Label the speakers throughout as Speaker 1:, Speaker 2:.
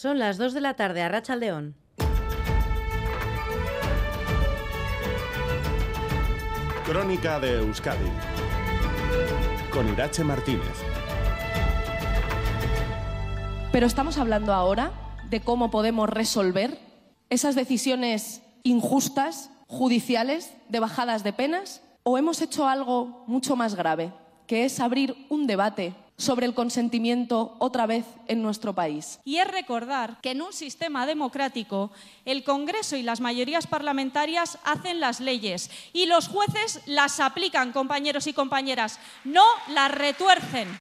Speaker 1: Son las 2 de la tarde a Rachaldeón.
Speaker 2: Crónica de Euskadi con Irache Martínez.
Speaker 3: Pero estamos hablando ahora de cómo podemos resolver esas decisiones injustas, judiciales, de bajadas de penas, o hemos hecho algo mucho más grave, que es abrir un debate sobre el consentimiento otra vez en nuestro país.
Speaker 4: Y es recordar que en un sistema democrático el Congreso y las mayorías parlamentarias hacen las leyes y los jueces las aplican, compañeros y compañeras, no las retuercen.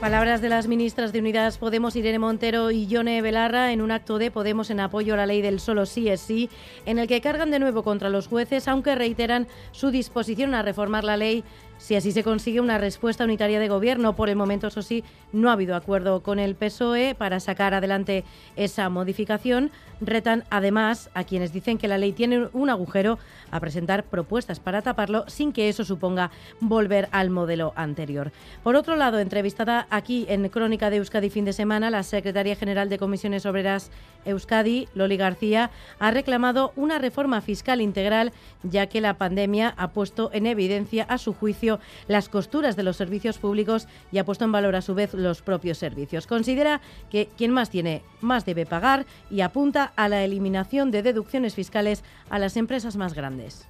Speaker 1: Palabras de las ministras de Unidas Podemos, Irene Montero y Yone Belarra, en un acto de Podemos en apoyo a la ley del solo sí es sí, en el que cargan de nuevo contra los jueces, aunque reiteran su disposición a reformar la ley si así se consigue una respuesta unitaria de gobierno. Por el momento, eso sí, no ha habido acuerdo con el PSOE para sacar adelante esa modificación. Retan además a quienes dicen que la ley tiene un agujero a presentar propuestas para taparlo sin que eso suponga volver al modelo anterior. Por otro lado, entrevistada aquí en Crónica de Euskadi fin de semana, la secretaria general de Comisiones Obreras Euskadi, Loli García, ha reclamado una reforma fiscal integral ya que la pandemia ha puesto en evidencia a su juicio las costuras de los servicios públicos y ha puesto en valor a su vez los propios servicios. Considera que quien más tiene más debe pagar y apunta a la eliminación de deducciones fiscales a las empresas más grandes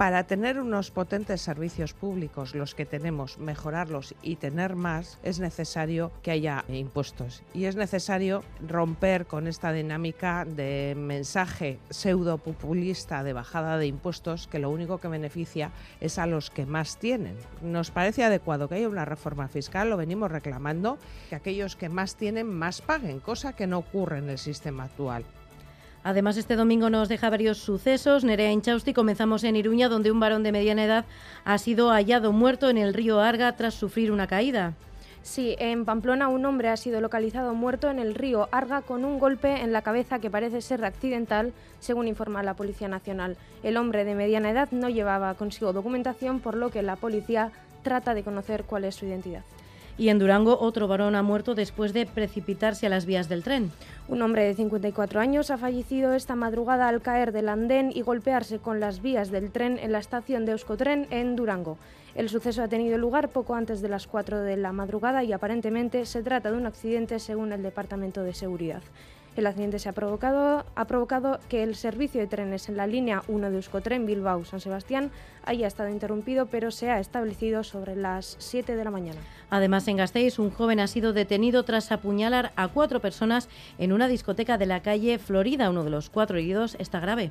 Speaker 5: para tener unos potentes servicios públicos, los que tenemos, mejorarlos y tener más, es necesario que haya impuestos. Y es necesario romper con esta dinámica de mensaje pseudo populista de bajada de impuestos que lo único que beneficia es a los que más tienen. Nos parece adecuado que haya una reforma fiscal, lo venimos reclamando, que aquellos que más tienen más paguen, cosa que no ocurre en el sistema actual.
Speaker 1: Además, este domingo nos deja varios sucesos. Nerea Inchausti comenzamos en Iruña, donde un varón de mediana edad ha sido hallado muerto en el río Arga tras sufrir una caída.
Speaker 6: Sí, en Pamplona un hombre ha sido localizado muerto en el río Arga con un golpe en la cabeza que parece ser accidental, según informa la Policía Nacional. El hombre de mediana edad no llevaba consigo documentación, por lo que la policía trata de conocer cuál es su identidad.
Speaker 1: Y en Durango, otro varón ha muerto después de precipitarse a las vías del tren.
Speaker 6: Un hombre de 54 años ha fallecido esta madrugada al caer del andén y golpearse con las vías del tren en la estación de Euskotren en Durango. El suceso ha tenido lugar poco antes de las 4 de la madrugada y aparentemente se trata de un accidente según el Departamento de Seguridad. El accidente se ha provocado, ha provocado que el servicio de trenes en la línea 1 de Euskotren Bilbao-San Sebastián haya estado interrumpido, pero se ha establecido sobre las 7 de la mañana.
Speaker 1: Además, en Gasteiz, un joven ha sido detenido tras apuñalar a cuatro personas en una discoteca de la calle Florida. Uno de los cuatro heridos está grave.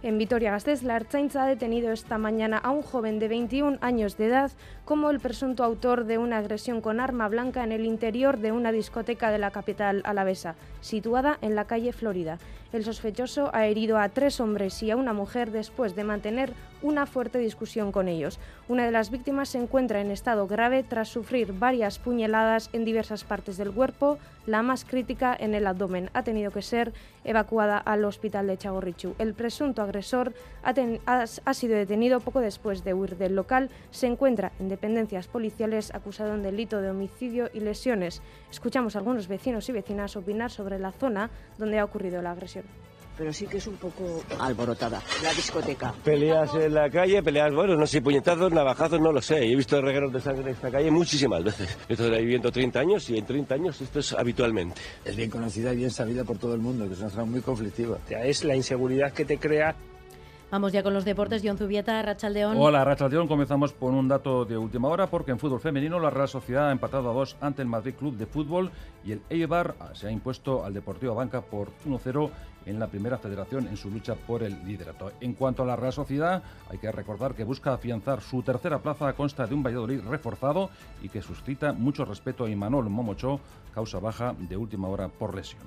Speaker 6: En Vitoria-Gasteiz, la Archainza ha detenido esta mañana a un joven de 21 años de edad como el presunto autor de una agresión con arma blanca en el interior de una discoteca de la capital alavesa, situada en la calle Florida. El sospechoso ha herido a tres hombres y a una mujer después de mantener una fuerte discusión con ellos. Una de las víctimas se encuentra en estado grave tras sufrir varias puñaladas en diversas partes del cuerpo, la más crítica en el abdomen. Ha tenido que ser evacuada al hospital de Chagorrichu. El presunto agresor ha, sido detenido poco después de huir del local. Se encuentra en dependencias policiales acusado en delito de homicidio y lesiones. Escuchamos a algunos vecinos y vecinas opinar sobre la zona donde ha ocurrido la agresión
Speaker 7: pero sí que es un poco alborotada la discoteca.
Speaker 8: Peleas en la calle, peleas, bueno, no sé, puñetazos, navajazos, no lo sé. He visto regueros de sangre en esta calle muchísimas veces. Estoy viviendo 30 años y en 30 años esto es habitualmente.
Speaker 9: Es bien conocida y bien sabida por todo el mundo, que es una zona muy conflictiva.
Speaker 10: Es la inseguridad que te crea
Speaker 1: Vamos ya con los deportes. John Zubieta, Rachaldeón.
Speaker 11: Hola, Rachaldeón. Comenzamos con un dato de última hora porque en fútbol femenino la Real Sociedad ha empatado a dos ante el Madrid Club de Fútbol y el Eibar se ha impuesto al Deportivo Banca por 1-0 en la primera federación en su lucha por el liderato. En cuanto a la Real Sociedad, hay que recordar que busca afianzar su tercera plaza a consta de un Valladolid reforzado y que suscita mucho respeto a Imanol Momocho, causa baja de última hora por lesión.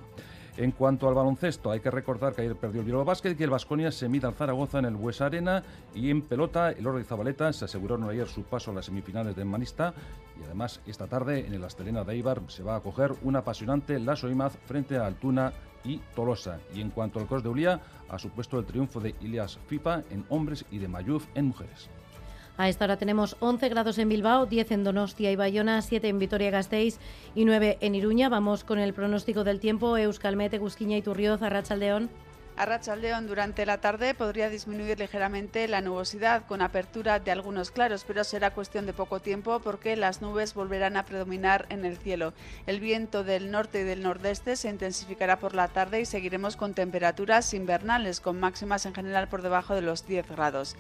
Speaker 11: En cuanto al baloncesto, hay que recordar que ayer perdió el Bilbao Basket y el Vasconia se mide al Zaragoza en el Buesa Arena y en pelota el Oro de Zabaleta se aseguraron ayer su paso a las semifinales de Manista y además esta tarde en el Astelena de Eibar se va a acoger un apasionante Lasso Imaz frente a Altuna y Tolosa. Y en cuanto al Cross de Ulia, ha supuesto el triunfo de Ilias Fipa en hombres y de Mayuf en mujeres.
Speaker 1: A esta hora tenemos 11 grados en Bilbao, 10 en Donostia y Bayona, 7 en Vitoria-Gasteiz y 9 en Iruña. Vamos con el pronóstico del tiempo. Euskalmete, Gusquiña y Turrioz, Arrachaldeón.
Speaker 12: A Rachaldeón durante la tarde podría disminuir ligeramente la nubosidad con apertura de algunos claros, pero será cuestión de poco tiempo porque las nubes volverán a predominar en el cielo. El viento del norte y del nordeste se intensificará por la tarde y seguiremos con temperaturas invernales, con máximas en general por debajo de los 10 grados.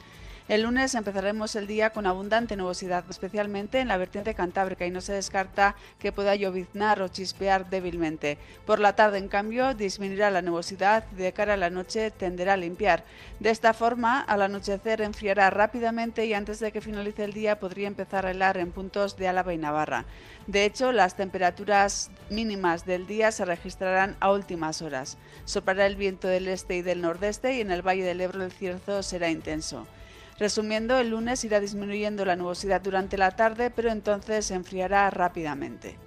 Speaker 12: El lunes empezaremos el día con abundante nubosidad, especialmente en la vertiente cantábrica, y no se descarta que pueda lloviznar o chispear débilmente. Por la tarde, en cambio, disminuirá la nubosidad y de cara a la noche tenderá a limpiar. De esta forma, al anochecer enfriará rápidamente y antes de que finalice el día podría empezar a helar en puntos de Álava y Navarra. De hecho, las temperaturas mínimas del día se registrarán a últimas horas. Soplará el viento del este y del nordeste y en el Valle del Ebro el cierzo será intenso. Resumiendo, el lunes irá disminuyendo la nubosidad durante la tarde, pero entonces se enfriará rápidamente.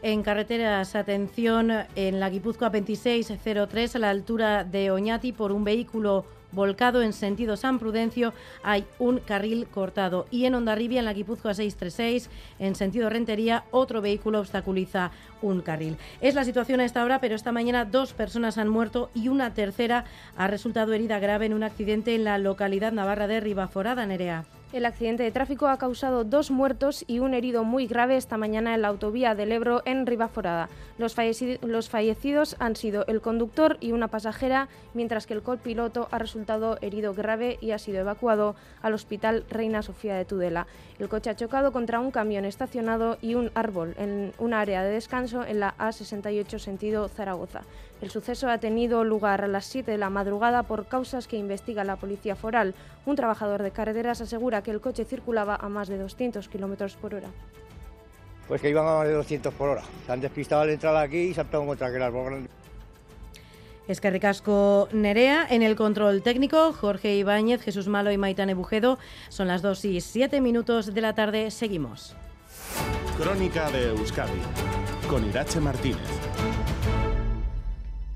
Speaker 1: En carreteras, atención, en la Guipúzcoa 2603 a la altura de Oñati por un vehículo volcado en sentido San Prudencio hay un carril cortado. Y en Ondarribia, en la Guipúzcoa 636, en sentido Rentería, otro vehículo obstaculiza un carril. Es la situación a esta hora, pero esta mañana dos personas han muerto y una tercera ha resultado herida grave en un accidente en la localidad navarra de Ribaforada, Nerea.
Speaker 6: El accidente de tráfico ha causado dos muertos y un herido muy grave esta mañana en la autovía del Ebro en Ribaforada. Los, los fallecidos han sido el conductor y una pasajera, mientras que el copiloto ha resultado herido grave y ha sido evacuado al Hospital Reina Sofía de Tudela. El coche ha chocado contra un camión estacionado y un árbol en un área de descanso en la A68 sentido Zaragoza. El suceso ha tenido lugar a las 7 de la madrugada por causas que investiga la Policía Foral. Un trabajador de carreteras asegura que el coche circulaba a más de 200 kilómetros por hora.
Speaker 13: Pues que iban a más de 200 por hora. Se han despistado al entrar aquí y saltaron contra aquel árbol
Speaker 1: es que ricasco Nerea en el control técnico, Jorge Ibáñez, Jesús Malo y Maitane Bujedo. Son las 2 y 7 minutos de la tarde. Seguimos.
Speaker 2: Crónica de Euskadi con Irache Martínez.